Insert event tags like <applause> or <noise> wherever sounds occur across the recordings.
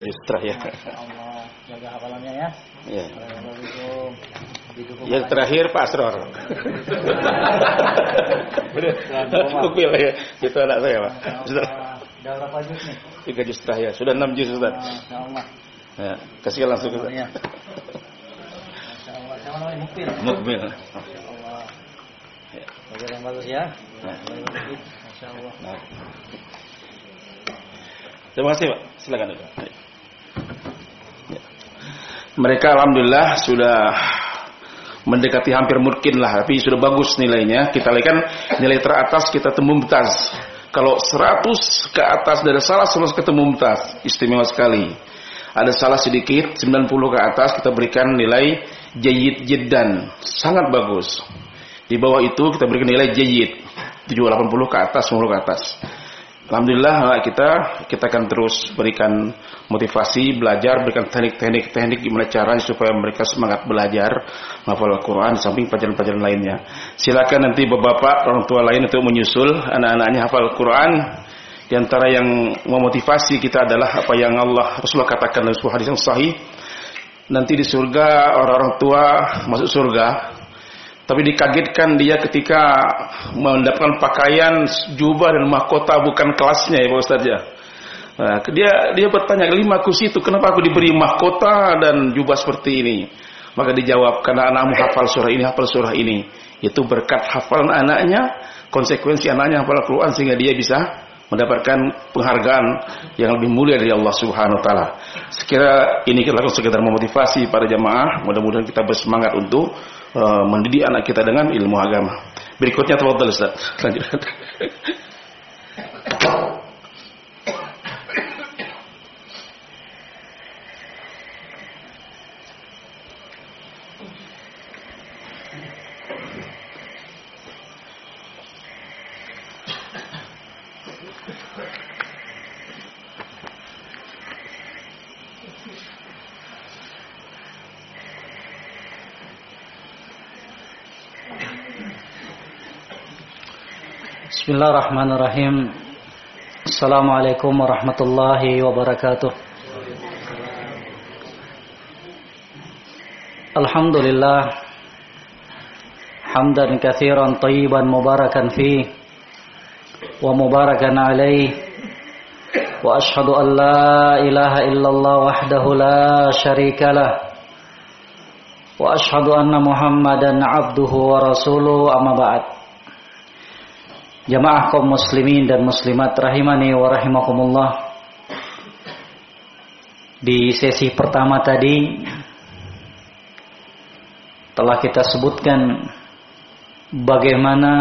Istrah ya. Allah jaga hafalannya ya. Ya. Yang terakhir Pak Asror. Kupil <laughs> ya. Itu anak saya Pak. Sudah Udah berapa juz nih? tiga juz terakhir. Sudah enam juz Ustaz. Allah. Ya. Kasih langsung Ustaz. Ya. Mukbil. Allah. Ya. Belajar yang bagus ya. Nah. Terima kasih Pak. Silakan Ustaz. Ya. Mereka alhamdulillah sudah mendekati hampir mungkin lah, tapi sudah bagus nilainya. Kita lihat kan nilai teratas kita temu. Kalau 100 ke atas dari salah 100 ketemu mumtaz, istimewa sekali. Ada salah sedikit 90 ke atas kita berikan nilai jayyid jiddan, sangat bagus. Di bawah itu kita berikan nilai jayyid 780 ke atas, 90 ke atas. Alhamdulillah kita kita akan terus berikan motivasi belajar, berikan teknik-teknik teknik gimana caranya supaya mereka semangat belajar menghafal Al-Quran samping pelajaran-pelajaran lainnya. Silakan nanti bapak-bapak orang tua lain untuk menyusul anak-anaknya hafal Al-Quran. Di antara yang memotivasi kita adalah apa yang Allah Rasulullah katakan dalam sebuah hadis yang sahih. Nanti di surga orang-orang tua masuk surga tapi dikagetkan dia ketika mendapatkan pakaian jubah dan mahkota bukan kelasnya ya Pak Ustaz ya. Nah, dia dia bertanya lima kursi itu kenapa aku diberi mahkota dan jubah seperti ini? Maka dijawab karena anakmu hafal surah ini hafal surah ini. Itu berkat hafalan anaknya, konsekuensi anaknya hafal Al-Quran sehingga dia bisa mendapatkan penghargaan yang lebih mulia dari Allah Subhanahu wa taala. Sekira ini kita lakukan sekedar memotivasi para jamaah, mudah-mudahan kita bersemangat untuk uh, mendidik anak kita dengan ilmu agama. Berikutnya tafadhol Ustaz. <laughs> بسم الله الرحمن الرحيم السلام عليكم ورحمة الله وبركاته الحمد لله حمدا كثيرا طيبا مباركا فيه ومباركا عليه وأشهد أن لا إله إلا الله وحده لا شريك له وأشهد أن محمدا عبده ورسوله أما بعد Jamaah kaum muslimin dan muslimat rahimani wa rahimakumullah. Di sesi pertama tadi telah kita sebutkan bagaimana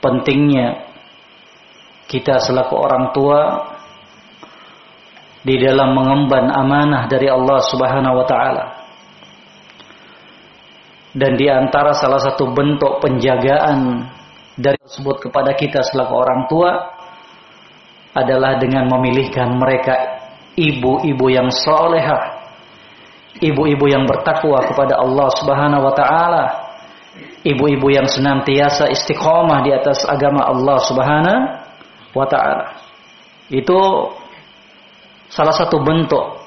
pentingnya kita selaku orang tua di dalam mengemban amanah dari Allah Subhanahu wa taala. Dan di antara salah satu bentuk penjagaan dari tersebut kepada kita selaku orang tua adalah dengan memilihkan mereka ibu-ibu yang solehah, ibu-ibu yang bertakwa kepada Allah Subhanahu wa taala, ibu-ibu yang senantiasa istiqomah di atas agama Allah Subhanahu wa taala. Itu salah satu bentuk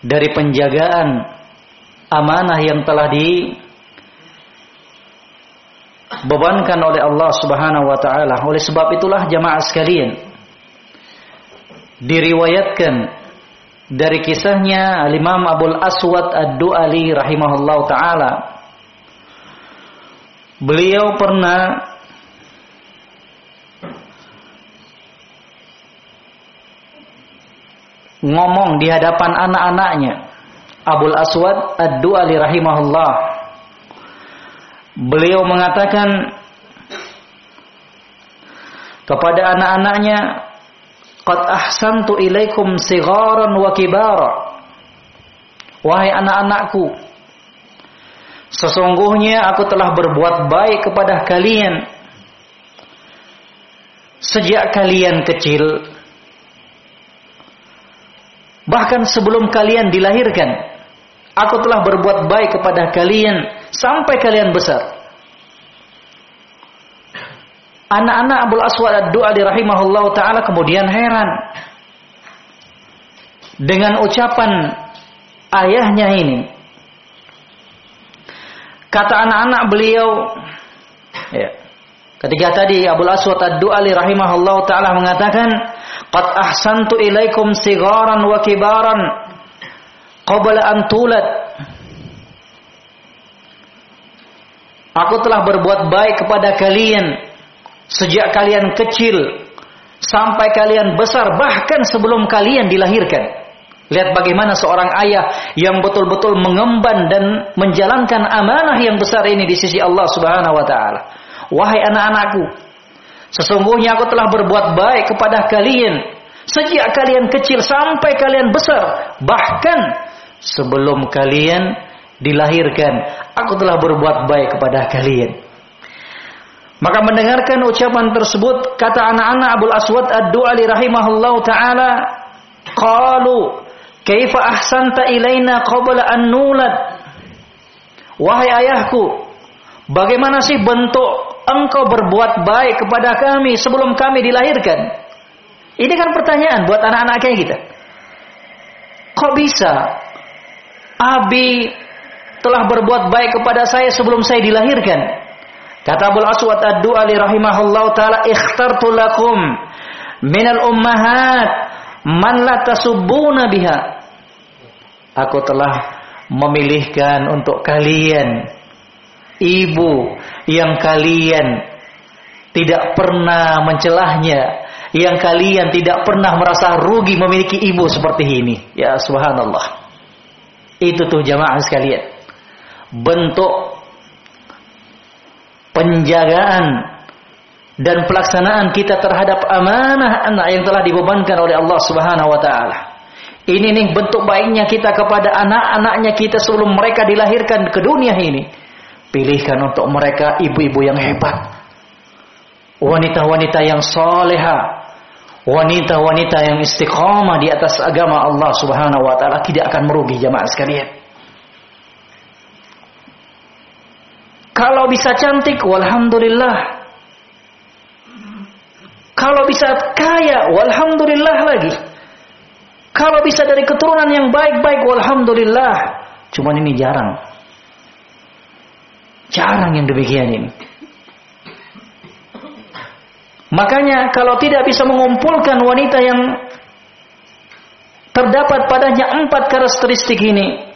dari penjagaan amanah yang telah di bebankan oleh Allah Subhanahu wa taala. Oleh sebab itulah jamaah sekalian diriwayatkan dari kisahnya Imam Abdul Aswad Ad-Du'ali rahimahullah taala beliau pernah ngomong di hadapan anak-anaknya Abdul Aswad Ad-Du'ali rahimahullah Beliau mengatakan kepada anak-anaknya, "Qad ahsantu ilaikum sigharan wa kibara." Wahai anak-anakku, sesungguhnya aku telah berbuat baik kepada kalian sejak kalian kecil bahkan sebelum kalian dilahirkan. Aku telah berbuat baik kepada kalian sampai kalian besar. Anak-anak Abdul Aswad Ad-Du'ali rahimahullah ta'ala kemudian heran. dengan ucapan ayahnya ini. Kata anak-anak beliau, ya, ketika tadi Abu Aswad Ad-Du'ali rahimahullah ta'ala mengatakan, Qad ahsantu ilaikum sigaran wa kibaran qabla an tulad. Aku telah berbuat baik kepada kalian sejak kalian kecil sampai kalian besar bahkan sebelum kalian dilahirkan. Lihat bagaimana seorang ayah yang betul-betul mengemban dan menjalankan amanah yang besar ini di sisi Allah Subhanahu wa taala. Wahai anak-anakku, sesungguhnya aku telah berbuat baik kepada kalian sejak kalian kecil sampai kalian besar, bahkan sebelum kalian dilahirkan, aku telah berbuat baik kepada kalian. Maka mendengarkan ucapan tersebut kata anak-anak Abdul Aswad Ad-Du'ali rahimahullahu taala qalu Kaifa ahsanta ilaina qabla an nulad? Wahai ayahku, bagaimana sih bentuk engkau berbuat baik kepada kami sebelum kami dilahirkan? Ini kan pertanyaan buat anak-anak kita. Kok bisa Abi telah berbuat baik kepada saya sebelum saya dilahirkan? Kata Abu Aswad Ad-Du'ali rahimahullah taala ikhtartu lakum minal ummahat man la tasubbuna biha. Aku telah memilihkan untuk kalian ibu yang kalian tidak pernah mencelahnya yang kalian tidak pernah merasa rugi memiliki ibu seperti ini. Ya subhanallah. Itu tuh jamaah sekalian bentuk penjagaan dan pelaksanaan kita terhadap amanah anak yang telah dibebankan oleh Allah Subhanahu wa taala ini nih bentuk baiknya kita kepada anak-anaknya kita sebelum mereka dilahirkan ke dunia ini. Pilihkan untuk mereka ibu-ibu yang hebat. Wanita-wanita yang soleha. Wanita-wanita yang istiqamah di atas agama Allah subhanahu wa ta'ala. Tidak akan merugi jamaah sekalian. Kalau bisa cantik, walhamdulillah. Kalau bisa kaya, walhamdulillah lagi. Kalau bisa dari keturunan yang baik-baik, walhamdulillah. Cuman ini jarang. Jarang yang demikian ini. Makanya kalau tidak bisa mengumpulkan wanita yang terdapat padanya empat karakteristik ini,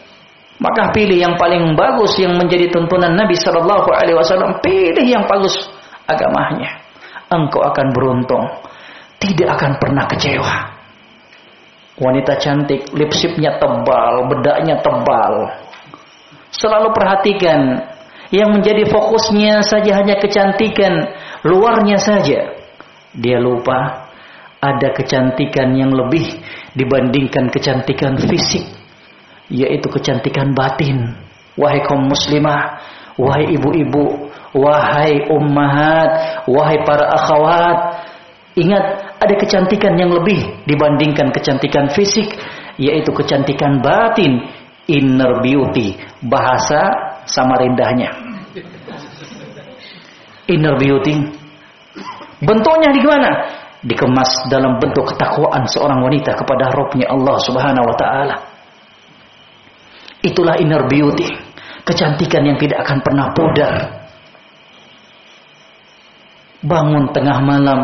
maka pilih yang paling bagus yang menjadi tuntunan Nabi Shallallahu Alaihi Wasallam. Pilih yang bagus agamanya. Engkau akan beruntung, tidak akan pernah kecewa. Wanita cantik, lipsipnya tebal, bedaknya tebal. Selalu perhatikan yang menjadi fokusnya saja hanya kecantikan luarnya saja. Dia lupa ada kecantikan yang lebih dibandingkan kecantikan fisik, yaitu kecantikan batin. Wahai kaum muslimah, wahai ibu-ibu, wahai ummahat, wahai para akhwat, ingat ada kecantikan yang lebih dibandingkan kecantikan fisik yaitu kecantikan batin. Inner beauty bahasa Samarindahnya inner beauty bentuknya di mana? Dikemas dalam bentuk ketakwaan seorang wanita kepada Robnya Allah Subhanahu wa taala itulah inner beauty kecantikan yang tidak akan pernah pudar bangun tengah malam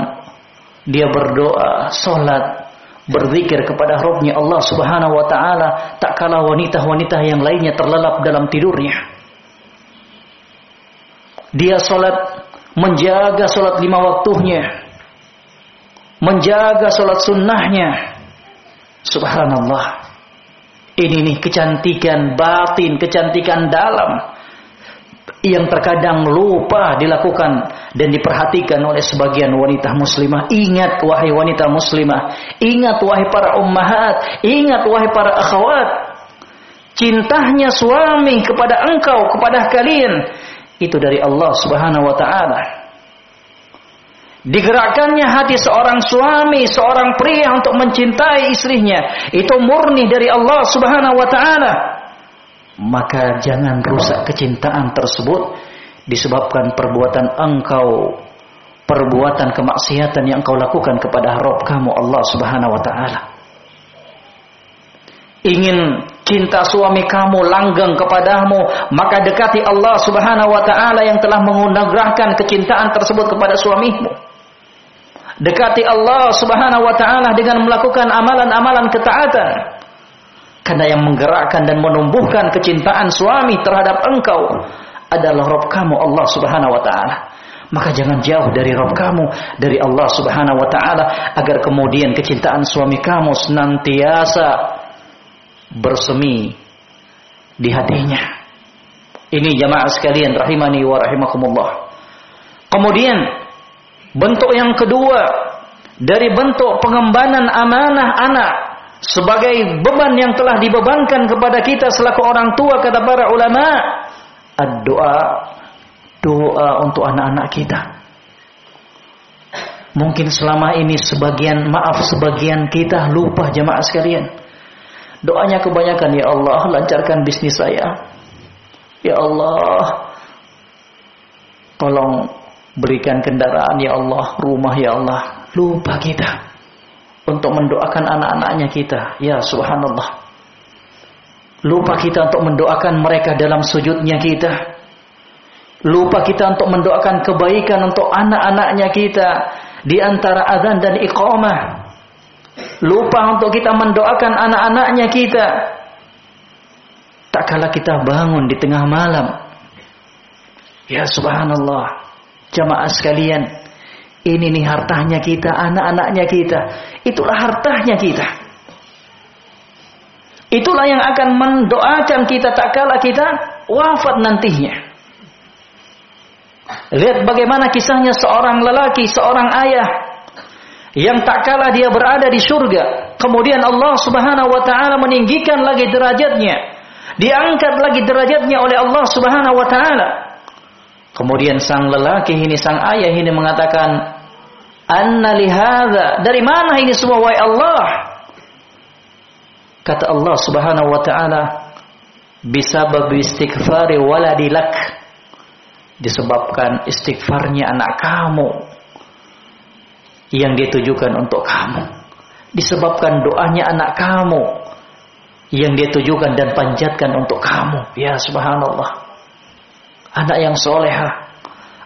dia berdoa, sholat, berzikir kepada Robnya Allah Subhanahu Wa Taala, tak kalah wanita-wanita yang lainnya terlelap dalam tidurnya. Dia sholat, menjaga sholat lima waktunya, menjaga sholat sunnahnya. Subhanallah. Ini nih kecantikan batin, kecantikan dalam yang terkadang lupa dilakukan dan diperhatikan oleh sebagian wanita muslimah. Ingat wahai wanita muslimah, ingat wahai para ummahat, ingat wahai para akhwat. Cintanya suami kepada engkau, kepada kalian itu dari Allah Subhanahu wa taala. Digerakkannya hati seorang suami, seorang pria untuk mencintai istrinya, itu murni dari Allah Subhanahu wa taala maka jangan rusak kecintaan tersebut disebabkan perbuatan engkau perbuatan kemaksiatan yang engkau lakukan kepada Rabb kamu Allah Subhanahu wa taala. ingin cinta suami kamu langgeng kepadamu, maka dekati Allah Subhanahu wa taala yang telah menganugerahkan kecintaan tersebut kepada suamimu. Dekati Allah Subhanahu wa taala dengan melakukan amalan-amalan ketaatan. Karena yang menggerakkan dan menumbuhkan kecintaan suami terhadap engkau adalah Rabb kamu Allah Subhanahu wa taala. Maka jangan jauh dari Rabb kamu, dari Allah Subhanahu wa taala agar kemudian kecintaan suami kamu senantiasa bersemi di hatinya. Ini jamaah sekalian rahimani wa rahimakumullah. Kemudian bentuk yang kedua dari bentuk pengembangan amanah anak sebagai beban yang telah dibebankan kepada kita selaku orang tua kata para ulama doa doa untuk anak-anak kita. Mungkin selama ini sebagian maaf sebagian kita lupa jamaah sekalian Doanya kebanyakan, Ya Allah, lancarkan bisnis saya. Ya Allah, tolong berikan kendaraan, Ya Allah, rumah, Ya Allah. Lupa kita untuk mendoakan anak-anaknya kita. Ya subhanallah. Lupa kita untuk mendoakan mereka dalam sujudnya kita. Lupa kita untuk mendoakan kebaikan untuk anak-anaknya kita di antara azan dan iqamah. Lupa untuk kita mendoakan anak-anaknya kita. Tak kala kita bangun di tengah malam. Ya subhanallah. Jamaah sekalian. Ini nih hartanya kita, anak-anaknya kita. Itulah hartanya kita. Itulah yang akan mendoakan kita tak kala kita wafat nantinya. Lihat bagaimana kisahnya seorang lelaki, seorang ayah yang tak kalah dia berada di surga. Kemudian Allah Subhanahu wa taala meninggikan lagi derajatnya. Diangkat lagi derajatnya oleh Allah Subhanahu wa taala. Kemudian sang lelaki ini sang ayah ini mengatakan, "Anna lihadza?" Dari mana ini semua wahai Allah? Kata Allah Subhanahu wa taala, "Bisabab istighfari waladilak." Disebabkan istighfarnya anak kamu yang ditujukan untuk kamu. Disebabkan doanya anak kamu yang dia tujukan dan panjatkan untuk kamu. Ya subhanallah. Anak yang soleha.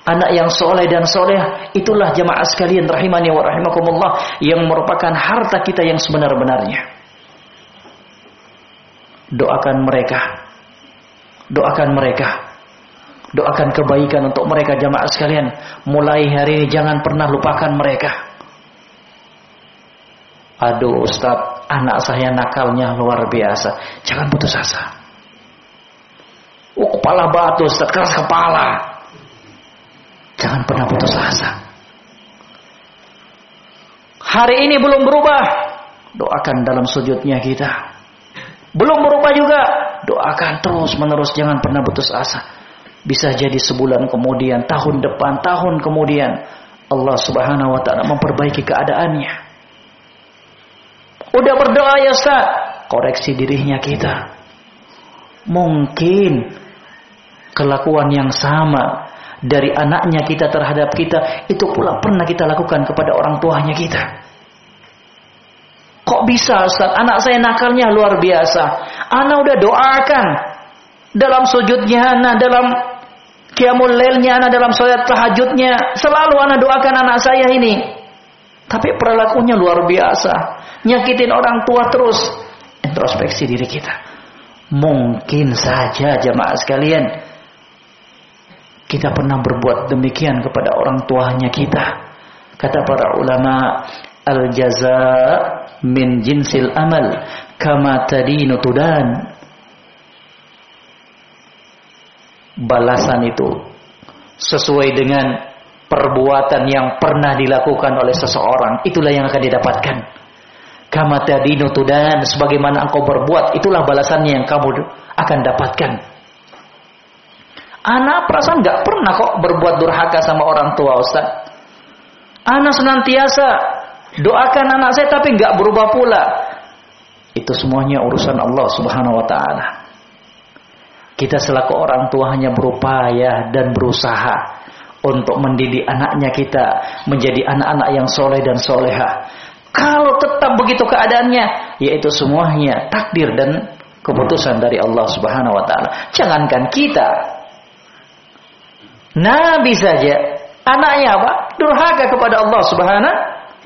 Anak yang soleh dan soleh itulah jemaah sekalian rahimani wa rahimakumullah yang merupakan harta kita yang sebenar-benarnya. Doakan mereka. Doakan mereka. Doakan kebaikan untuk mereka jamaah sekalian. Mulai hari ini jangan pernah lupakan mereka. Aduh Ustaz, anak saya nakalnya luar biasa. Jangan putus asa. Oh, kepala batu Ustaz, keras kepala. Jangan pernah putus asa. Hari ini belum berubah. Doakan dalam sujudnya kita. Belum berubah juga. Doakan terus menerus. Jangan pernah putus asa. Bisa jadi sebulan kemudian, tahun depan, tahun kemudian. Allah subhanahu wa ta'ala memperbaiki keadaannya. Udah berdoa ya Ustaz. Koreksi dirinya kita. Mungkin kelakuan yang sama dari anaknya kita terhadap kita itu pula pernah kita lakukan kepada orang tuanya kita. Kok bisa Ustaz? Anak saya nakalnya luar biasa. Anak udah doakan dalam sujudnya, anak dalam kiamul lailnya, anak dalam salat tahajudnya, selalu anak doakan anak saya ini. Tapi perilakunya luar biasa nyakitin orang tua terus. Introspeksi diri kita. Mungkin saja jemaah sekalian kita pernah berbuat demikian kepada orang tuanya kita. Kata para ulama, al jaza min jinsil amal kama tadinu tudan. Balasan itu sesuai dengan perbuatan yang pernah dilakukan oleh seseorang, itulah yang akan didapatkan. Kama tadinu tudan sebagaimana engkau berbuat itulah balasannya yang kamu akan dapatkan. Anak perasaan nggak pernah kok berbuat durhaka sama orang tua Ustaz. Anak senantiasa doakan anak saya tapi nggak berubah pula. Itu semuanya urusan Allah Subhanahu wa taala. Kita selaku orang tua hanya berupaya dan berusaha untuk mendidik anaknya kita menjadi anak-anak yang soleh dan soleha Kalau tetap begitu keadaannya, yaitu semuanya takdir dan keputusan dari Allah Subhanahu wa taala. Jangankan kita. Nabi saja anaknya apa? Durhaka kepada Allah Subhanahu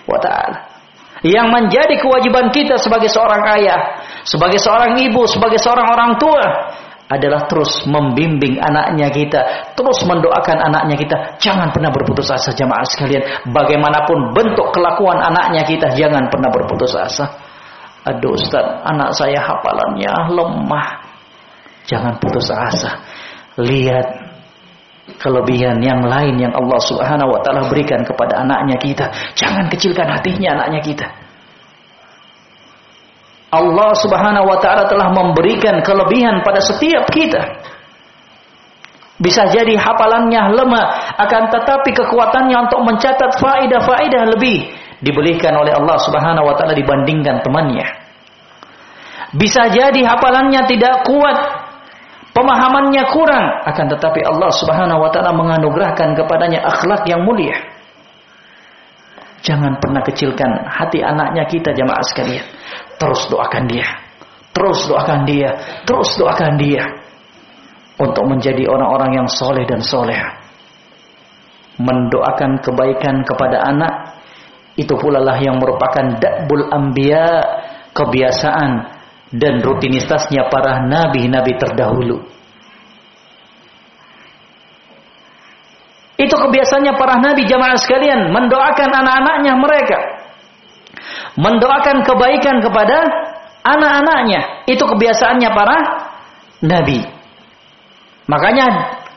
wa taala. Yang menjadi kewajiban kita sebagai seorang ayah, sebagai seorang ibu, sebagai seorang orang tua adalah terus membimbing anaknya kita, terus mendoakan anaknya kita. Jangan pernah berputus asa jamaah sekalian. Bagaimanapun bentuk kelakuan anaknya kita, jangan pernah berputus asa. Aduh Ustaz, anak saya hafalannya lemah. Jangan putus asa. Lihat kelebihan yang lain yang Allah Subhanahu wa taala berikan kepada anaknya kita. Jangan kecilkan hatinya anaknya kita. Allah Subhanahu wa taala telah memberikan kelebihan pada setiap kita. Bisa jadi hafalannya lemah, akan tetapi kekuatannya untuk mencatat faidah-faidah lebih diberikan oleh Allah Subhanahu wa taala dibandingkan temannya. Bisa jadi hafalannya tidak kuat, pemahamannya kurang, akan tetapi Allah Subhanahu wa taala menganugerahkan kepadanya akhlak yang mulia. Jangan pernah kecilkan hati anaknya kita jamaah sekalian. Terus doakan dia. Terus doakan dia. Terus doakan dia. Untuk menjadi orang-orang yang soleh dan soleh. Mendoakan kebaikan kepada anak itu pula lah yang merupakan dakbul anbiya, kebiasaan dan rutinitasnya para nabi-nabi terdahulu. Itu kebiasaannya para nabi jamaah sekalian mendoakan anak-anaknya mereka. Mendoakan kebaikan kepada anak-anaknya. Itu kebiasaannya para nabi. Makanya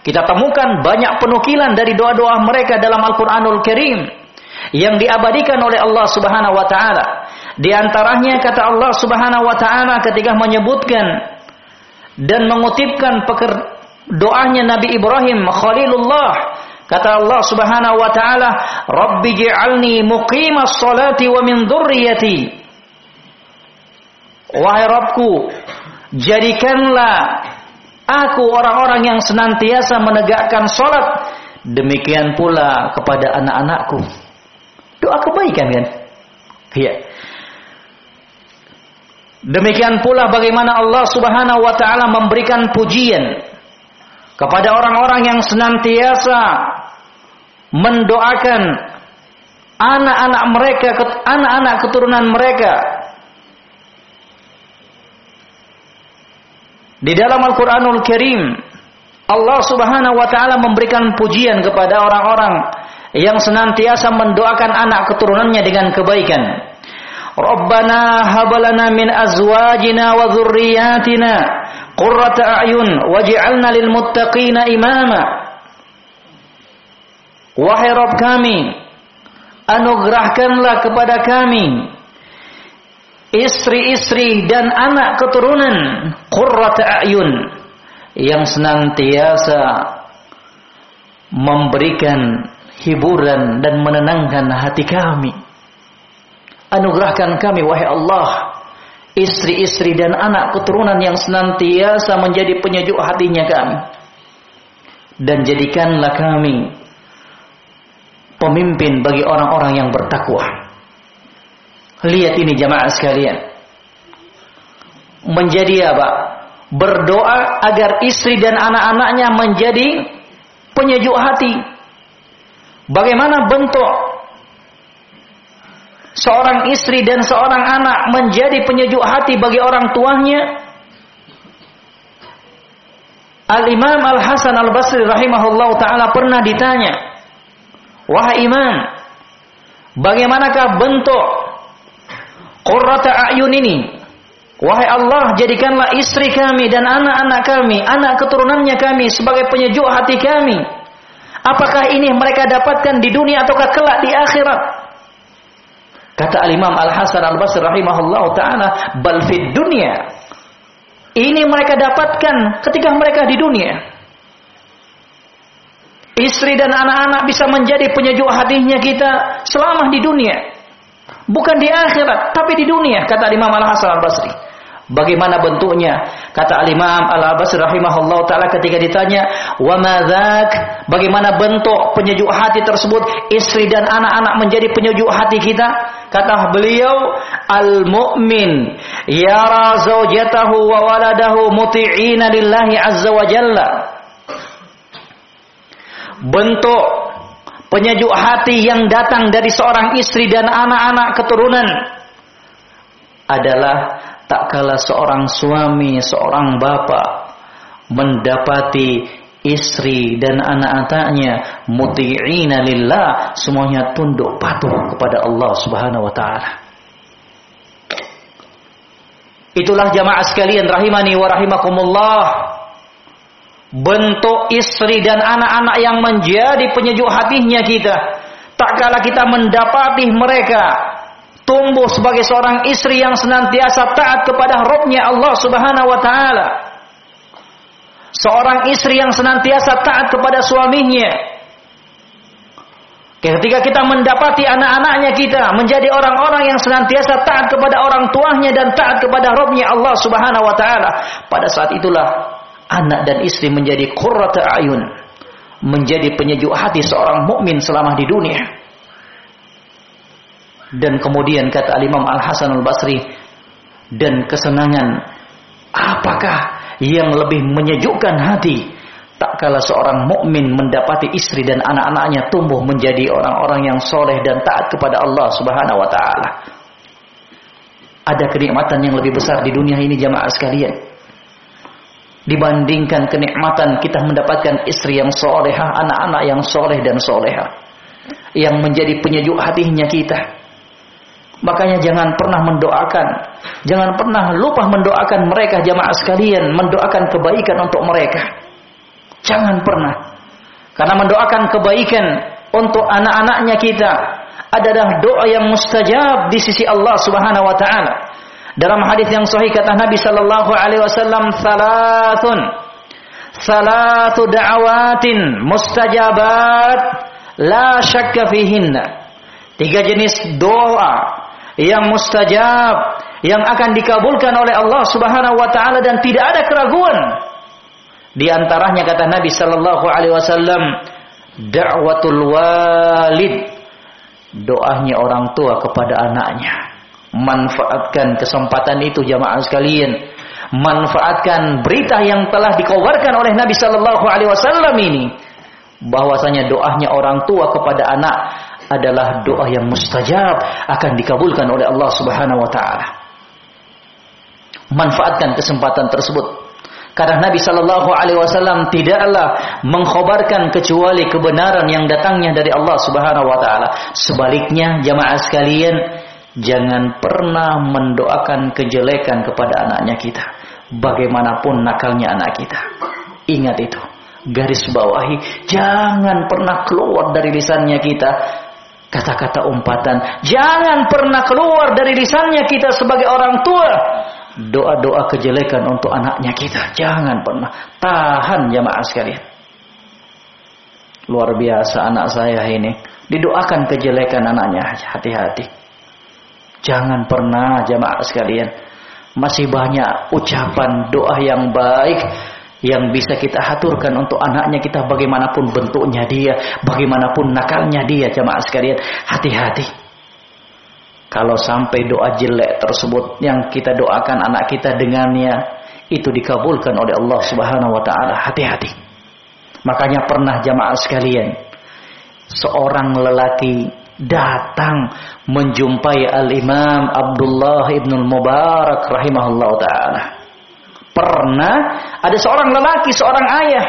kita temukan banyak penukilan dari doa-doa mereka dalam Al-Qur'anul Karim yang diabadikan oleh Allah Subhanahu wa taala. Di antaranya kata Allah Subhanahu wa taala ketika menyebutkan dan mengutipkan doanya Nabi Ibrahim Khalilullah kata Allah Subhanahu wa taala Rabbi ij'alni muqimas salati wa min dzurriyyati Wahai Rabbku jadikanlah aku orang-orang yang senantiasa menegakkan salat demikian pula kepada anak-anakku Doa kebaikan kan? Iya. Demikian pula bagaimana Allah Subhanahu wa taala memberikan pujian kepada orang-orang yang senantiasa mendoakan anak-anak mereka, anak-anak keturunan mereka. Di dalam Al-Qur'anul Karim, Allah Subhanahu wa taala memberikan pujian kepada orang-orang yang senantiasa mendoakan anak keturunannya dengan kebaikan. Rabbana habalana min azwajina wa dzurriyyatina qurrata a'yun waj'alna lil muttaqina imama. Wahai Rabb kami, anugerahkanlah kepada kami istri-istri dan anak keturunan qurrata a'yun yang senantiasa memberikan hiburan dan menenangkan hati kami. Anugerahkan kami wahai Allah istri-istri dan anak keturunan yang senantiasa menjadi penyejuk hatinya kami. Dan jadikanlah kami pemimpin bagi orang-orang yang bertakwa. Lihat ini jamaah sekalian. Menjadi apa? Berdoa agar istri dan anak-anaknya menjadi penyejuk hati Bagaimana bentuk seorang istri dan seorang anak menjadi penyejuk hati bagi orang tuanya? Al-Imam Al-Hasan Al-Basri rahimahullah ta'ala pernah ditanya, Wahai Imam, bagaimanakah bentuk qurrata a'yun ini? Wahai Allah, jadikanlah istri kami dan anak-anak kami, anak keturunannya kami sebagai penyejuk hati kami. Apakah ini mereka dapatkan di dunia ataukah kelak di akhirat? Kata Al-Imam Al-Hasan Al-Basri rahimahullah ta'ala, bal fid dunia. Ini mereka dapatkan ketika mereka di dunia. Istri dan anak-anak bisa menjadi penyejuk hatinya kita selama di dunia. Bukan di akhirat, tapi di dunia, kata Imam Al-Hasan Al-Basri. Bagaimana bentuknya? Kata Al-Imam Al-Abbas rahimahullah taala ketika ditanya, "Wa madzak?" Bagaimana bentuk penyejuk hati tersebut? Istri dan anak-anak menjadi penyejuk hati kita? Kata beliau, "Al-mu'min yara zawjatahu wa waladahu muti'ina lillahi azza wa jalla." Bentuk penyejuk hati yang datang dari seorang istri dan anak-anak keturunan adalah tak kala seorang suami, seorang bapak mendapati istri dan anak-anaknya muti'ina lillah semuanya tunduk patuh kepada Allah Subhanahu wa taala. Itulah jamaah sekalian rahimani wa rahimakumullah. Bentuk istri dan anak-anak yang menjadi penyejuk hatinya kita. Tak kala kita mendapati mereka tumbuh sebagai seorang istri yang senantiasa taat kepada Robnya Allah Subhanahu wa taala. Seorang istri yang senantiasa taat kepada suaminya. Ketika kita mendapati anak-anaknya kita menjadi orang-orang yang senantiasa taat kepada orang tuanya dan taat kepada Robnya Allah Subhanahu wa taala, pada saat itulah anak dan istri menjadi qurrata ayun, menjadi penyejuk hati seorang mukmin selama di dunia. Dan kemudian kata Al-Imam Al-Hasan Al-Basri dan kesenangan apakah yang lebih menyejukkan hati tak kala seorang mukmin mendapati istri dan anak-anaknya tumbuh menjadi orang-orang yang soleh dan taat kepada Allah Subhanahu wa taala. Ada kenikmatan yang lebih besar di dunia ini jamaah sekalian. Dibandingkan kenikmatan kita mendapatkan istri yang solehah, anak-anak yang soleh dan soleha. Yang menjadi penyejuk hatinya kita Makanya jangan pernah mendoakan, jangan pernah lupa mendoakan mereka jamaah sekalian, mendoakan kebaikan untuk mereka. Jangan pernah. Karena mendoakan kebaikan untuk anak-anaknya kita adalah doa yang mustajab di sisi Allah Subhanahu wa taala. Dalam hadis yang sahih kata Nabi sallallahu alaihi wasallam, "Salatun salatu da'awatin mustajabat la syakka fihinna." Tiga jenis doa yang mustajab yang akan dikabulkan oleh Allah Subhanahu wa taala dan tidak ada keraguan. Di antaranya kata Nabi sallallahu alaihi wasallam da'watul walid doanya orang tua kepada anaknya. Manfaatkan kesempatan itu jamaah sekalian. Manfaatkan berita yang telah dikabarkan oleh Nabi sallallahu alaihi wasallam ini bahwasanya doanya orang tua kepada anak adalah doa yang mustajab akan dikabulkan oleh Allah Subhanahu wa taala. Manfaatkan kesempatan tersebut. Karena Nabi Shallallahu Alaihi Wasallam tidaklah mengkhabarkan kecuali kebenaran yang datangnya dari Allah Subhanahu Wa Taala. Sebaliknya, jamaah sekalian, jangan pernah mendoakan kejelekan kepada anaknya kita. Bagaimanapun nakalnya anak kita. Ingat itu. Garis bawahi, jangan pernah keluar dari lisannya kita kata-kata umpatan. Jangan pernah keluar dari lisannya kita sebagai orang tua. Doa-doa kejelekan untuk anaknya kita. Jangan pernah. Tahan jamaah sekalian. Luar biasa anak saya ini. Didoakan kejelekan anaknya. Hati-hati. Jangan pernah jamaah sekalian. Masih banyak ucapan doa yang baik yang bisa kita haturkan untuk anaknya kita bagaimanapun bentuknya dia, bagaimanapun nakalnya dia jemaah sekalian, hati-hati. Kalau sampai doa jelek tersebut yang kita doakan anak kita dengannya itu dikabulkan oleh Allah Subhanahu wa taala, hati-hati. Makanya pernah jemaah sekalian, seorang lelaki datang menjumpai Al-Imam Abdullah Ibn Mubarak rahimahullah taala. Pernah ada seorang lelaki, seorang ayah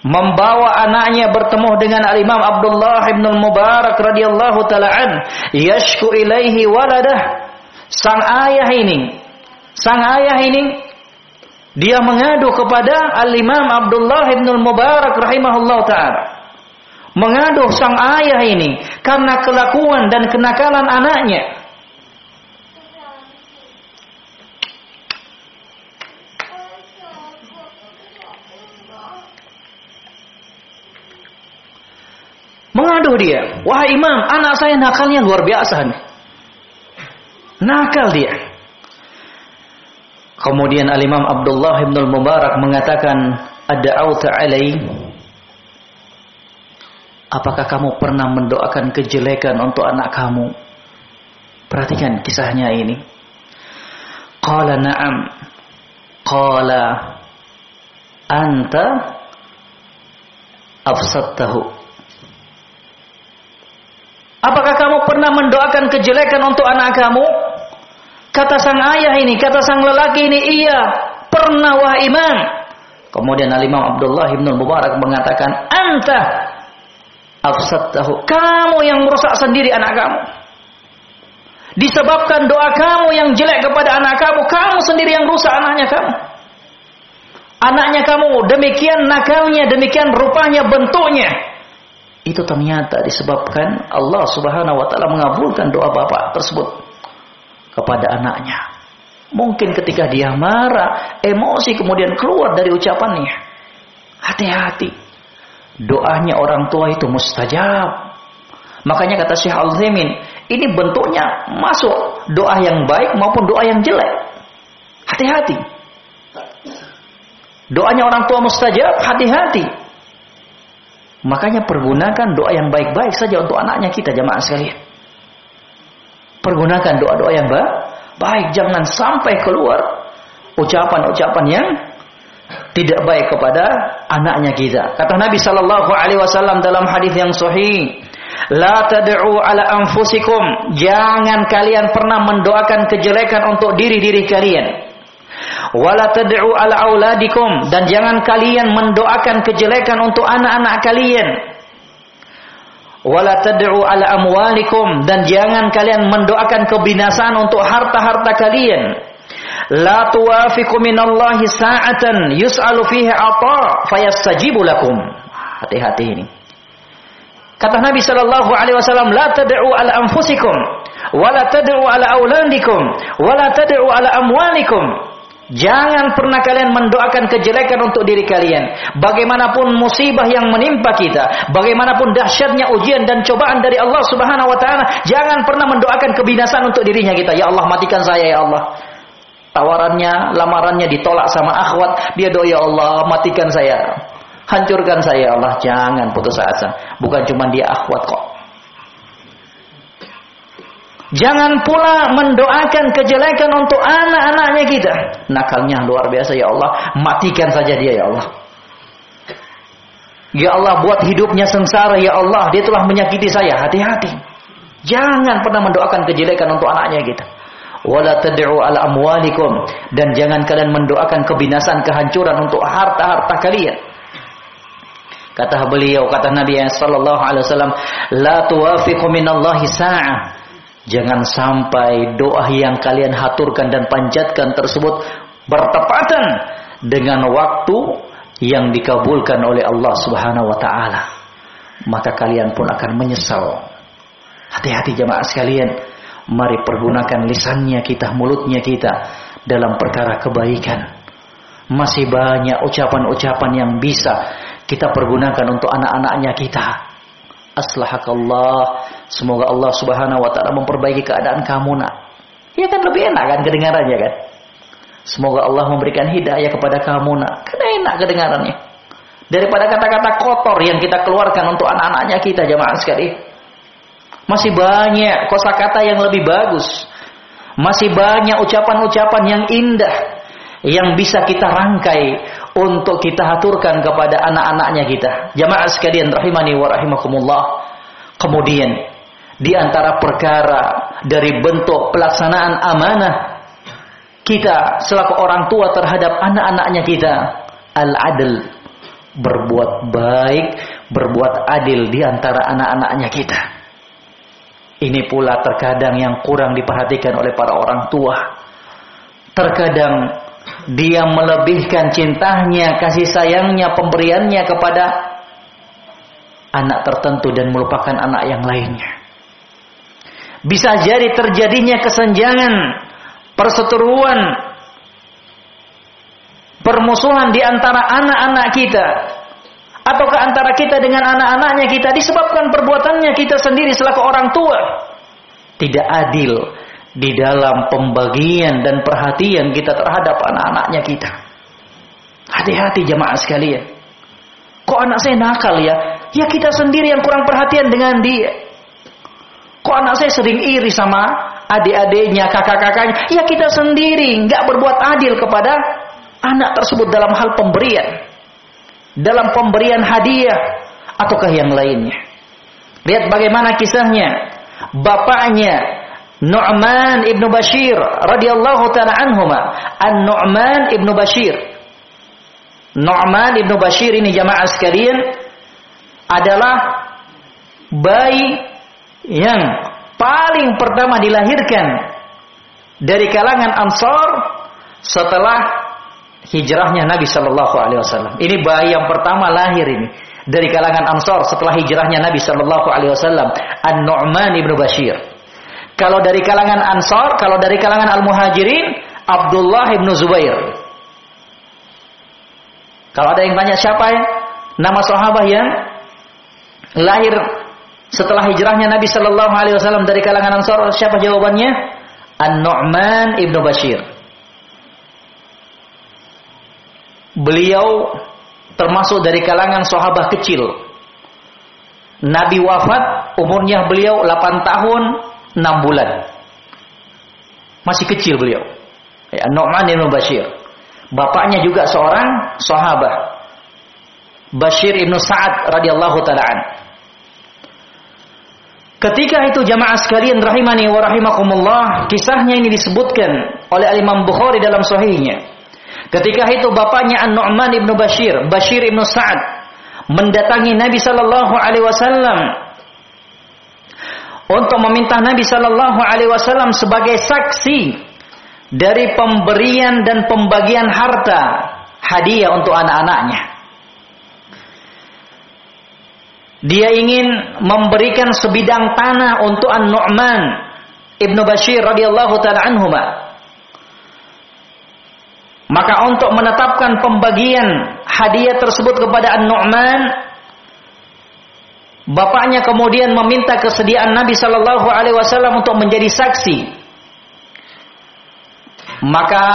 membawa anaknya bertemu dengan Al-Imam Abdullah bin Mubarak radhiyallahu taala an, yashku ilaihi waladah. Sang ayah ini, sang ayah ini dia mengadu kepada Al-Imam Abdullah bin Mubarak rahimahullah taala. Mengadu sang ayah ini karena kelakuan dan kenakalan anaknya. Mengadu dia, wahai imam, anak saya nakalnya luar biasa nih. Nakal dia. Kemudian Al-Imam Abdullah bin Mubarak mengatakan, "Ad-da'auta alai?" Apakah kamu pernah mendoakan kejelekan untuk anak kamu? Perhatikan kisahnya ini. Qala na'am. Qala anta afsadtahu. Apakah kamu pernah mendoakan kejelekan untuk anak kamu? Kata sang ayah ini, kata sang lelaki ini, iya, pernah wah imam. Kemudian Al-Imam Abdullah bin Mubarak mengatakan, anta afsadtahu. Kamu yang merusak sendiri anak kamu. Disebabkan doa kamu yang jelek kepada anak kamu, kamu sendiri yang rusak anaknya kamu. Anaknya kamu demikian nakalnya, demikian rupanya bentuknya. Itu ternyata disebabkan Allah Subhanahu wa taala mengabulkan doa bapak tersebut kepada anaknya. Mungkin ketika dia marah, emosi kemudian keluar dari ucapannya. Hati-hati. Doanya orang tua itu mustajab. Makanya kata Syekh Al-Zaimin, ini bentuknya masuk doa yang baik maupun doa yang jelek. Hati-hati. Doanya orang tua mustajab, hati-hati. Makanya pergunakan doa yang baik-baik saja untuk anaknya kita jamaah sekalian. Pergunakan doa-doa yang baik, baik jangan sampai keluar ucapan-ucapan yang tidak baik kepada anaknya kita. Kata Nabi sallallahu alaihi wasallam dalam hadis yang sahih, La tad'u ala anfusikum. Jangan kalian pernah mendoakan kejelekan untuk diri-diri kalian. Wala tad'u ala auladikum dan jangan kalian mendoakan kejelekan untuk anak-anak kalian. Wala tad'u ala amwalikum dan jangan kalian mendoakan kebinasaan untuk harta-harta kalian. La tuwafiqu minallahi sa'atan yus'alu fiha ata fayastajibu lakum. Hati-hati ini. Kata Nabi sallallahu alaihi wasallam, "La tad'u ala anfusikum, wa tad'u ala auladikum, wa tad'u ala amwalikum." Jangan pernah kalian mendoakan kejelekan untuk diri kalian. Bagaimanapun musibah yang menimpa kita, bagaimanapun dahsyatnya ujian dan cobaan dari Allah Subhanahu wa taala, jangan pernah mendoakan kebinasaan untuk dirinya kita. Ya Allah, matikan saya ya Allah. Tawarannya, lamarannya ditolak sama akhwat, dia doa ya Allah, matikan saya. Hancurkan saya ya Allah, jangan putus asa. Bukan cuma dia akhwat kok. Jangan pula mendoakan kejelekan untuk anak-anaknya kita. Nakalnya luar biasa ya Allah. Matikan saja dia ya Allah. Ya Allah buat hidupnya sengsara ya Allah. Dia telah menyakiti saya. Hati-hati. Jangan pernah mendoakan kejelekan untuk anaknya kita. Wala tad'u ala amwalikum. Dan jangan kalian mendoakan kebinasan, kehancuran untuk harta-harta kalian. Kata beliau, kata Nabi sallallahu alaihi wasallam, la tuwafiqu minallahi sa'ah Jangan sampai doa yang kalian haturkan dan panjatkan tersebut bertepatan dengan waktu yang dikabulkan oleh Allah Subhanahu wa taala. Maka kalian pun akan menyesal. Hati-hati jemaah sekalian, mari pergunakan lisannya kita, mulutnya kita dalam perkara kebaikan. Masih banyak ucapan-ucapan yang bisa kita pergunakan untuk anak-anaknya kita. Aslahakallah Semoga Allah Subhanahu wa taala memperbaiki keadaan kamu, Nak. Ya kan lebih enak kan kedengarannya kan? Semoga Allah memberikan hidayah kepada kamu, Nak. Kan enak kedengarannya. Daripada kata-kata kotor yang kita keluarkan untuk anak-anaknya kita jamaah sekali. Masih banyak kosakata yang lebih bagus. Masih banyak ucapan-ucapan yang indah yang bisa kita rangkai untuk kita haturkan kepada anak-anaknya kita. Jamaah sekalian rahimani wa rahimakumullah. Kemudian di antara perkara dari bentuk pelaksanaan amanah kita selaku orang tua terhadap anak-anaknya kita al-adl berbuat baik berbuat adil di antara anak-anaknya kita. Ini pula terkadang yang kurang diperhatikan oleh para orang tua. Terkadang dia melebihkan cintanya kasih sayangnya pemberiannya kepada anak tertentu dan melupakan anak yang lainnya bisa jadi terjadinya kesenjangan, perseteruan, permusuhan di antara anak-anak kita ataukah antara kita dengan anak-anaknya kita disebabkan perbuatannya kita sendiri selaku orang tua tidak adil di dalam pembagian dan perhatian kita terhadap anak-anaknya kita. Hati-hati jemaah sekalian. Kok anak saya nakal ya? Ya kita sendiri yang kurang perhatian dengan dia. Kok anak saya sering iri sama adik-adiknya, kakak-kakaknya? Ya kita sendiri nggak berbuat adil kepada anak tersebut dalam hal pemberian. Dalam pemberian hadiah ataukah yang lainnya. Lihat bagaimana kisahnya. Bapaknya Nu'man ibnu Bashir radhiyallahu taala anhuma. An-Nu'man ibnu Bashir. Nu'man ibnu Bashir ini jamaah sekalian adalah bayi yang paling pertama dilahirkan dari kalangan Ansar setelah hijrahnya Nabi Shallallahu Alaihi Wasallam. Ini bayi yang pertama lahir ini dari kalangan Ansar setelah hijrahnya Nabi Shallallahu Alaihi Wasallam. An Nu'man ibnu Bashir. Kalau dari kalangan Ansar, kalau dari kalangan Al-Muhajirin, Abdullah ibnu Zubair. Kalau ada yang tanya siapa ya? Nama sahabat yang lahir setelah hijrahnya Nabi Shallallahu Alaihi Wasallam dari kalangan Ansar, siapa jawabannya? An-Nu'man ibnu Bashir. Beliau termasuk dari kalangan sahabat kecil. Nabi wafat, umurnya beliau 8 tahun, enam bulan. Masih kecil beliau. Ya, Nu'man bin Bashir. Bapaknya juga seorang sahabat. Bashir ibnu Sa'ad radhiyallahu taala Ketika itu jamaah sekalian rahimani wa rahimakumullah, kisahnya ini disebutkan oleh Imam Bukhari dalam sahihnya. Ketika itu bapaknya An-Nu'man ibnu Bashir, Bashir ibnu Sa'ad mendatangi Nabi sallallahu alaihi wasallam untuk meminta Nabi Shallallahu Alaihi Wasallam sebagai saksi dari pemberian dan pembagian harta hadiah untuk anak-anaknya. Dia ingin memberikan sebidang tanah untuk An-Nu'man Ibnu Bashir radhiyallahu taala anhuma. Maka untuk menetapkan pembagian hadiah tersebut kepada An-Nu'man Bapaknya kemudian meminta kesediaan Nabi Shallallahu Alaihi Wasallam untuk menjadi saksi. Maka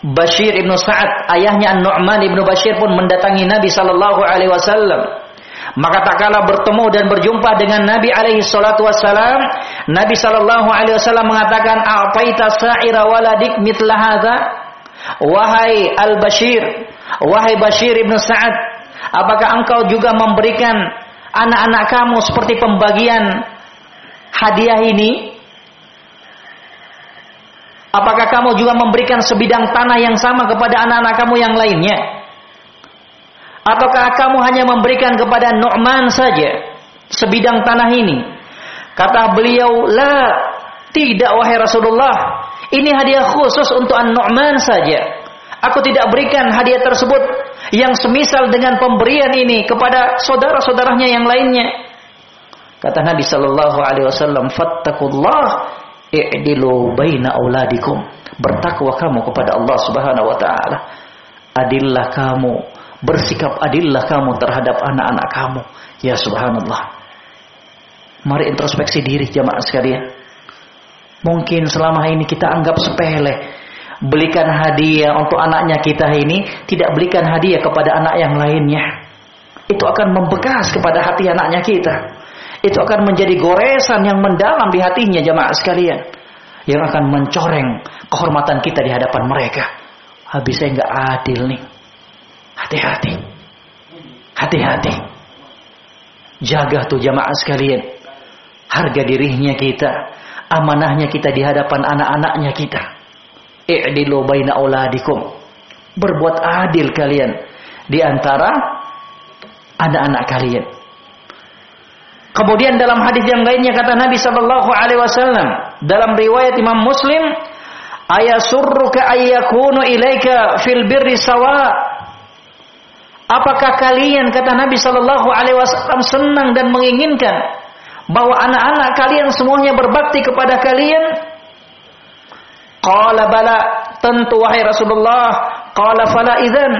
Bashir ibnu Sa'ad, ayahnya Nu'man ibnu Bashir pun mendatangi Nabi Shallallahu Alaihi Wasallam. Maka tak kala bertemu dan berjumpa dengan Nabi alaihi salatu wassalam, Nabi sallallahu alaihi wasallam mengatakan, "A'taita sa'ira waladik mitla hadza?" Wahai Al-Bashir, wahai Bashir ibnu Sa'ad, apakah engkau juga memberikan anak-anak kamu seperti pembagian hadiah ini? Apakah kamu juga memberikan sebidang tanah yang sama kepada anak-anak kamu yang lainnya? Ataukah kamu hanya memberikan kepada Nu'man saja sebidang tanah ini? Kata beliau, "La, tidak wahai Rasulullah. Ini hadiah khusus untuk An-Nu'man saja. Aku tidak berikan hadiah tersebut yang semisal dengan pemberian ini kepada saudara-saudaranya yang lainnya. Kata Nabi sallallahu alaihi wasallam, "Fattakullah i'dilu baina auladikum." Bertakwa kamu kepada Allah Subhanahu wa taala. Adillah kamu, bersikap adillah kamu terhadap anak-anak kamu. Ya subhanallah. Mari introspeksi diri jamaah sekalian. Mungkin selama ini kita anggap sepele belikan hadiah untuk anaknya kita ini, tidak belikan hadiah kepada anak yang lainnya. Itu akan membekas kepada hati anaknya kita. Itu akan menjadi goresan yang mendalam di hatinya jemaah sekalian. Yang akan mencoreng kehormatan kita di hadapan mereka. Habis saya nggak adil nih. Hati-hati. Hati-hati. Jaga tuh jamaah sekalian. Harga dirinya kita. Amanahnya kita di hadapan anak-anaknya kita i'dilu baina auladikum. Berbuat adil kalian di antara anak-anak kalian. Kemudian dalam hadis yang lainnya kata Nabi sallallahu alaihi wasallam dalam riwayat Imam Muslim, ayasurruka ayyakunu ilaika fil birri sawa. Apakah kalian kata Nabi sallallahu alaihi wasallam senang dan menginginkan bahwa anak-anak kalian semuanya berbakti kepada kalian Qala bala, tentu wahai Rasulullah. Qala fala idzan.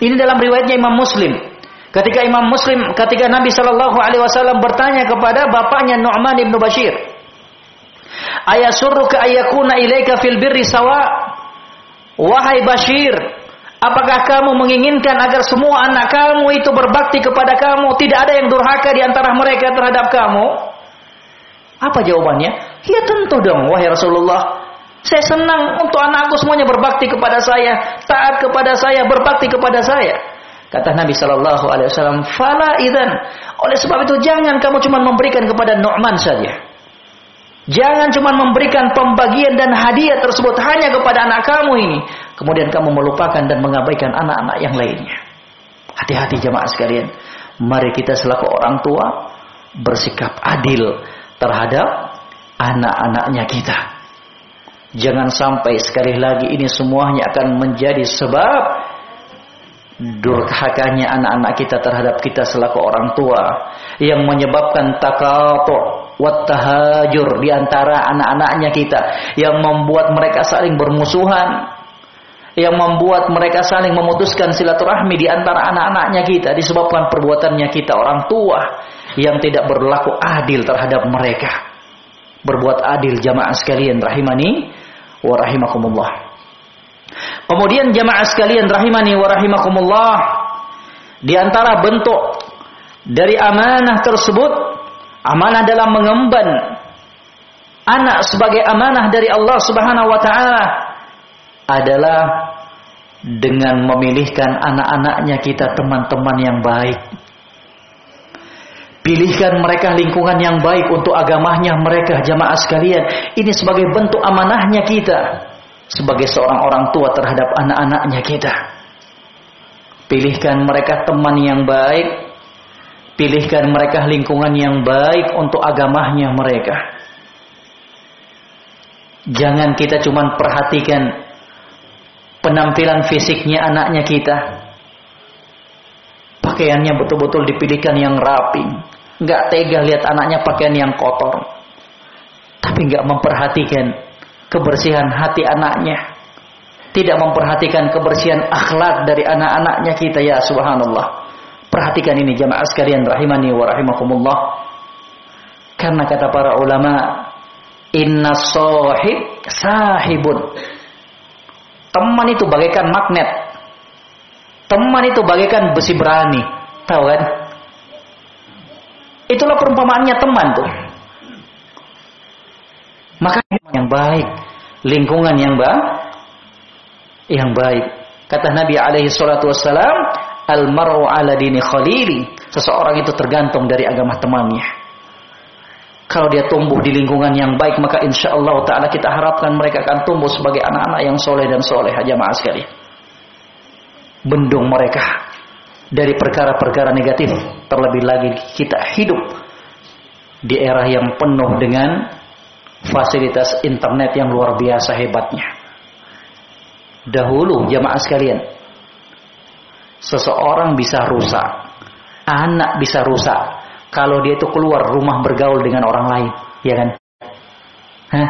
Ini dalam riwayatnya Imam Muslim. Ketika Imam Muslim, ketika Nabi Shallallahu Alaihi Wasallam bertanya kepada bapaknya Nu'man ibnu Bashir, Ayasurruka ayyakuna ilaika fil birri sawa? Wahai Bashir, apakah kamu menginginkan agar semua anak kamu itu berbakti kepada kamu, tidak ada yang durhaka di antara mereka terhadap kamu? Apa jawabannya? Ya tentu dong, wahai Rasulullah. Saya senang untuk anakku semuanya berbakti kepada saya, taat kepada saya, berbakti kepada saya. Kata Nabi Shallallahu Alaihi Wasallam, "Fala idan." Oleh sebab itu jangan kamu cuma memberikan kepada Nu'man saja. Jangan cuma memberikan pembagian dan hadiah tersebut hanya kepada anak kamu ini. Kemudian kamu melupakan dan mengabaikan anak-anak yang lainnya. Hati-hati jemaah sekalian. Mari kita selaku orang tua bersikap adil terhadap anak-anaknya kita. Jangan sampai sekali lagi ini semuanya akan menjadi sebab durhakanya anak-anak kita terhadap kita selaku orang tua yang menyebabkan takatur wattahajur di antara anak-anaknya kita yang membuat mereka saling bermusuhan yang membuat mereka saling memutuskan silaturahmi di antara anak-anaknya kita disebabkan perbuatannya kita orang tua yang tidak berlaku adil terhadap mereka berbuat adil jamaah sekalian rahimani wa rahimakumullah. Kemudian jamaah sekalian rahimani wa rahimakumullah di antara bentuk dari amanah tersebut amanah dalam mengemban anak sebagai amanah dari Allah Subhanahu wa taala adalah dengan memilihkan anak-anaknya kita teman-teman yang baik. Pilihkan mereka lingkungan yang baik untuk agamanya mereka jamaah sekalian. Ini sebagai bentuk amanahnya kita. Sebagai seorang orang tua terhadap anak-anaknya kita. Pilihkan mereka teman yang baik. Pilihkan mereka lingkungan yang baik untuk agamanya mereka. Jangan kita cuma perhatikan penampilan fisiknya anaknya kita. Pakaiannya betul-betul dipilihkan yang rapi nggak tega lihat anaknya pakaian yang kotor. Tapi nggak memperhatikan kebersihan hati anaknya. Tidak memperhatikan kebersihan akhlak dari anak-anaknya kita ya subhanallah. Perhatikan ini jamaah sekalian rahimani wa rahimakumullah. Karena kata para ulama, inna sahib sahibun. Teman itu bagaikan magnet. Teman itu bagaikan besi berani. Tahu kan? Itulah perumpamaannya teman tuh. Maka yang baik, lingkungan yang baik, yang baik. Kata Nabi alaihi salatu wassalam, "Al-mar'u 'ala dini khalili." Seseorang itu tergantung dari agama temannya. Kalau dia tumbuh di lingkungan yang baik, maka insya Allah Ta'ala kita harapkan mereka akan tumbuh sebagai anak-anak yang soleh dan soleh. Jamaah sekalian. Bendung mereka dari perkara-perkara negatif. Terlebih lagi kita hidup di era yang penuh dengan fasilitas internet yang luar biasa hebatnya. Dahulu jamaah sekalian, seseorang bisa rusak, anak bisa rusak kalau dia itu keluar rumah bergaul dengan orang lain, ya kan? Hah?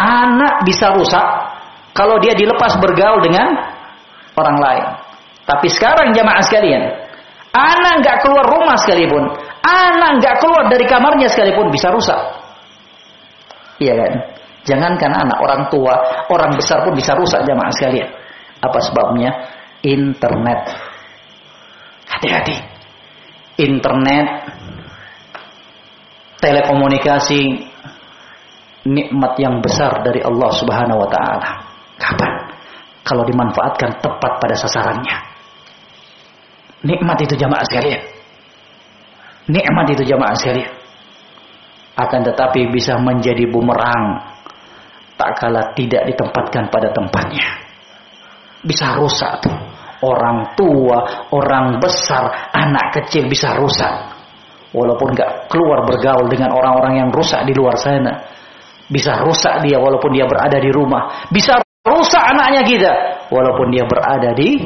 Anak bisa rusak kalau dia dilepas bergaul dengan orang lain. Tapi sekarang jamaah sekalian, anak nggak keluar rumah sekalipun, anak nggak keluar dari kamarnya sekalipun bisa rusak. Iya kan? Jangankan anak, orang tua, orang besar pun bisa rusak jamaah sekalian. Apa sebabnya? Internet. Hati-hati. Internet, telekomunikasi, nikmat yang besar dari Allah Subhanahu wa taala. Kapan? Kalau dimanfaatkan tepat pada sasarannya. Nikmat itu jamaah sekalian. Nikmat itu jamaah sekalian. Akan tetapi bisa menjadi bumerang. Tak kala tidak ditempatkan pada tempatnya. Bisa rusak tuh. Orang tua, orang besar, anak kecil bisa rusak. Walaupun gak keluar bergaul dengan orang-orang yang rusak di luar sana. Bisa rusak dia walaupun dia berada di rumah. Bisa rusak anaknya kita. Walaupun dia berada di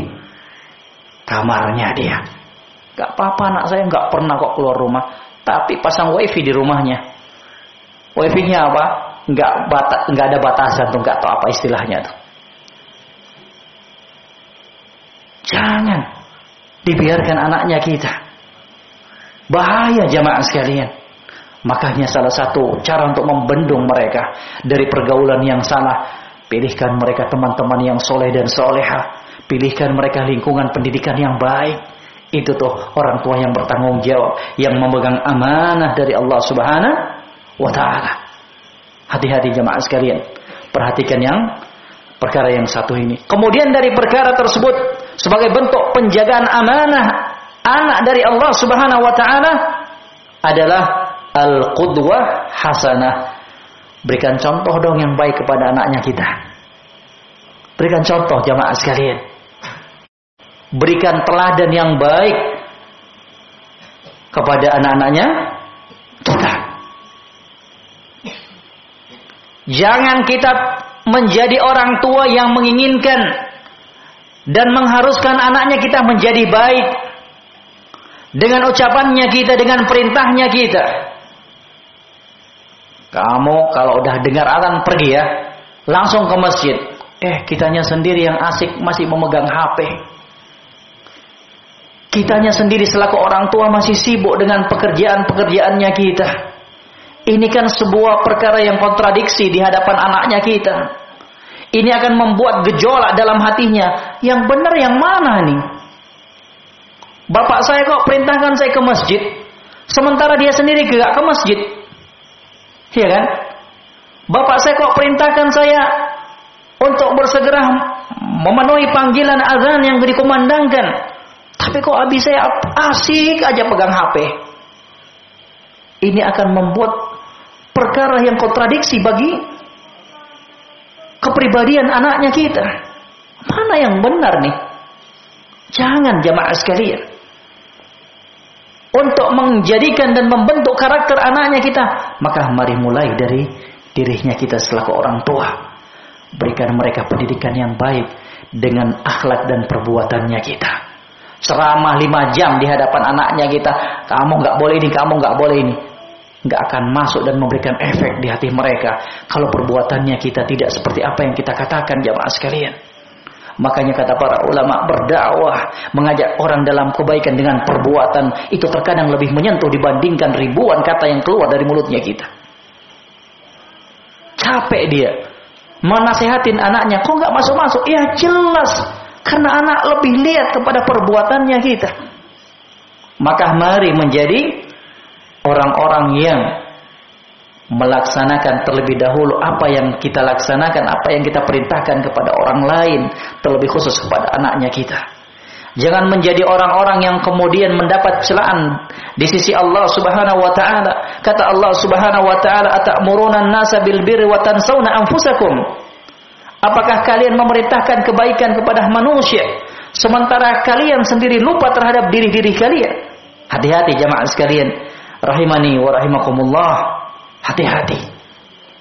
kamarnya dia. Gak apa-apa anak saya gak pernah kok keluar rumah. Tapi pasang wifi di rumahnya. Wifi-nya apa? Gak, bata, gak ada batasan tuh, gak tahu apa istilahnya tuh. Jangan dibiarkan anaknya kita. Bahaya jamaah sekalian. Makanya salah satu cara untuk membendung mereka dari pergaulan yang salah, pilihkan mereka teman-teman yang soleh dan soleha. Pilihkan mereka lingkungan pendidikan yang baik. Itu tuh orang tua yang bertanggung jawab, yang memegang amanah dari Allah Subhanahu wa taala. Hati-hati jemaah sekalian. Perhatikan yang perkara yang satu ini. Kemudian dari perkara tersebut sebagai bentuk penjagaan amanah anak dari Allah Subhanahu wa taala adalah al-qudwah hasanah. Berikan contoh dong yang baik kepada anaknya kita. Berikan contoh jamaah sekalian. Berikan teladan yang baik kepada anak-anaknya kita. Jangan kita menjadi orang tua yang menginginkan dan mengharuskan anaknya kita menjadi baik dengan ucapannya kita, dengan perintahnya kita. Kamu kalau udah dengar azan pergi ya, langsung ke masjid. Eh, kitanya sendiri yang asik masih memegang HP. Kitanya sendiri selaku orang tua masih sibuk dengan pekerjaan-pekerjaannya kita. Ini kan sebuah perkara yang kontradiksi di hadapan anaknya kita. Ini akan membuat gejolak dalam hatinya. Yang benar yang mana nih? Bapak saya kok perintahkan saya ke masjid, sementara dia sendiri gak ke masjid. Iya kan? Bapak saya kok perintahkan saya untuk bersegera memenuhi panggilan azan yang dikumandangkan. Tapi kok habis saya asik aja pegang HP. Ini akan membuat perkara yang kontradiksi bagi kepribadian anaknya kita. Mana yang benar nih? Jangan jamaah sekalian. Untuk menjadikan dan membentuk karakter anaknya kita, maka mari mulai dari dirinya kita selaku orang tua. Berikan mereka pendidikan yang baik dengan akhlak dan perbuatannya kita. Ceramah lima jam di hadapan anaknya kita, kamu nggak boleh ini, kamu nggak boleh ini nggak akan masuk dan memberikan efek di hati mereka kalau perbuatannya kita tidak seperti apa yang kita katakan jamaah sekalian. Makanya kata para ulama berdakwah mengajak orang dalam kebaikan dengan perbuatan itu terkadang lebih menyentuh dibandingkan ribuan kata yang keluar dari mulutnya kita. Capek dia menasehatin anaknya, kok nggak masuk-masuk? Ya jelas karena anak lebih lihat kepada perbuatannya kita. Maka mari menjadi orang-orang yang melaksanakan terlebih dahulu apa yang kita laksanakan, apa yang kita perintahkan kepada orang lain, terlebih khusus kepada anaknya kita. Jangan menjadi orang-orang yang kemudian mendapat celaan di sisi Allah Subhanahu wa taala. Kata Allah Subhanahu wa taala, "Atamuruna an-nasa bil birri wa tansawna anfusakum?" Apakah kalian memerintahkan kebaikan kepada manusia sementara kalian sendiri lupa terhadap diri-diri kalian? Hati-hati jamaah sekalian rahimani wa rahimakumullah. Hati-hati.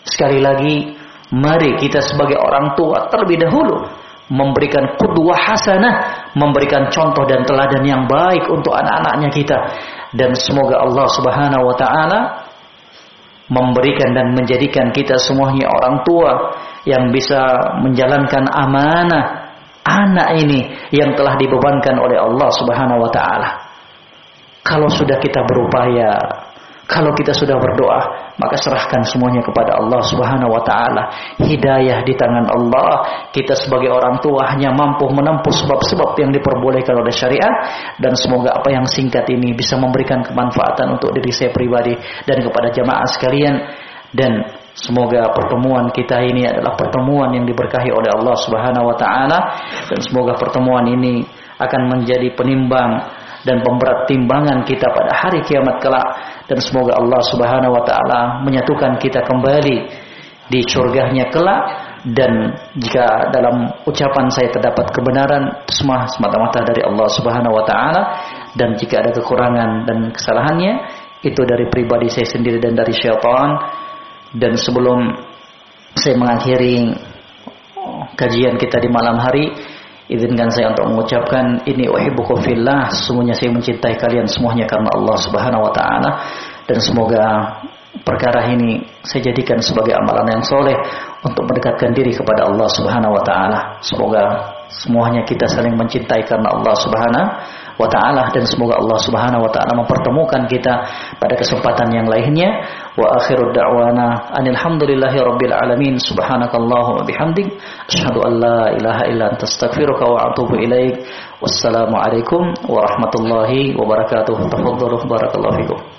Sekali lagi, mari kita sebagai orang tua terlebih dahulu memberikan kudwah hasanah, memberikan contoh dan teladan yang baik untuk anak-anaknya kita. Dan semoga Allah Subhanahu wa taala memberikan dan menjadikan kita semuanya orang tua yang bisa menjalankan amanah anak ini yang telah dibebankan oleh Allah Subhanahu wa taala. Kalau sudah kita berupaya, kalau kita sudah berdoa, maka serahkan semuanya kepada Allah Subhanahu wa taala. Hidayah di tangan Allah. Kita sebagai orang tua hanya mampu menempuh sebab-sebab yang diperbolehkan oleh syariat dan semoga apa yang singkat ini bisa memberikan kemanfaatan untuk diri saya pribadi dan kepada jamaah sekalian dan Semoga pertemuan kita ini adalah pertemuan yang diberkahi oleh Allah Subhanahu wa taala dan semoga pertemuan ini akan menjadi penimbang dan pemberat timbangan kita pada hari kiamat kelak. Dan semoga Allah Subhanahu wa taala menyatukan kita kembali di surganya kelak. Dan jika dalam ucapan saya terdapat kebenaran semua semata-mata dari Allah Subhanahu wa taala. Dan jika ada kekurangan dan kesalahannya itu dari pribadi saya sendiri dan dari syaitan. Dan sebelum saya mengakhiri kajian kita di malam hari Izinkan saya untuk mengucapkan ini uhibbukum fillah, semuanya saya mencintai kalian semuanya karena Allah Subhanahu wa taala dan semoga perkara ini saya jadikan sebagai amalan yang soleh untuk mendekatkan diri kepada Allah Subhanahu wa taala. Semoga semuanya kita saling mencintai karena Allah Subhanahu wa taala dan semoga Allah Subhanahu wa taala mempertemukan kita pada kesempatan yang lainnya. Wa akhiru da'wana anil hamdulillahi rabbil alamin. Subhanakallahumma bihamdik asyhadu an la ilaha illa anta astaghfiruka wa atubu ilaik. Wassalamualaikum warahmatullahi wabarakatuh. Tafadhalu barakallahu fikum.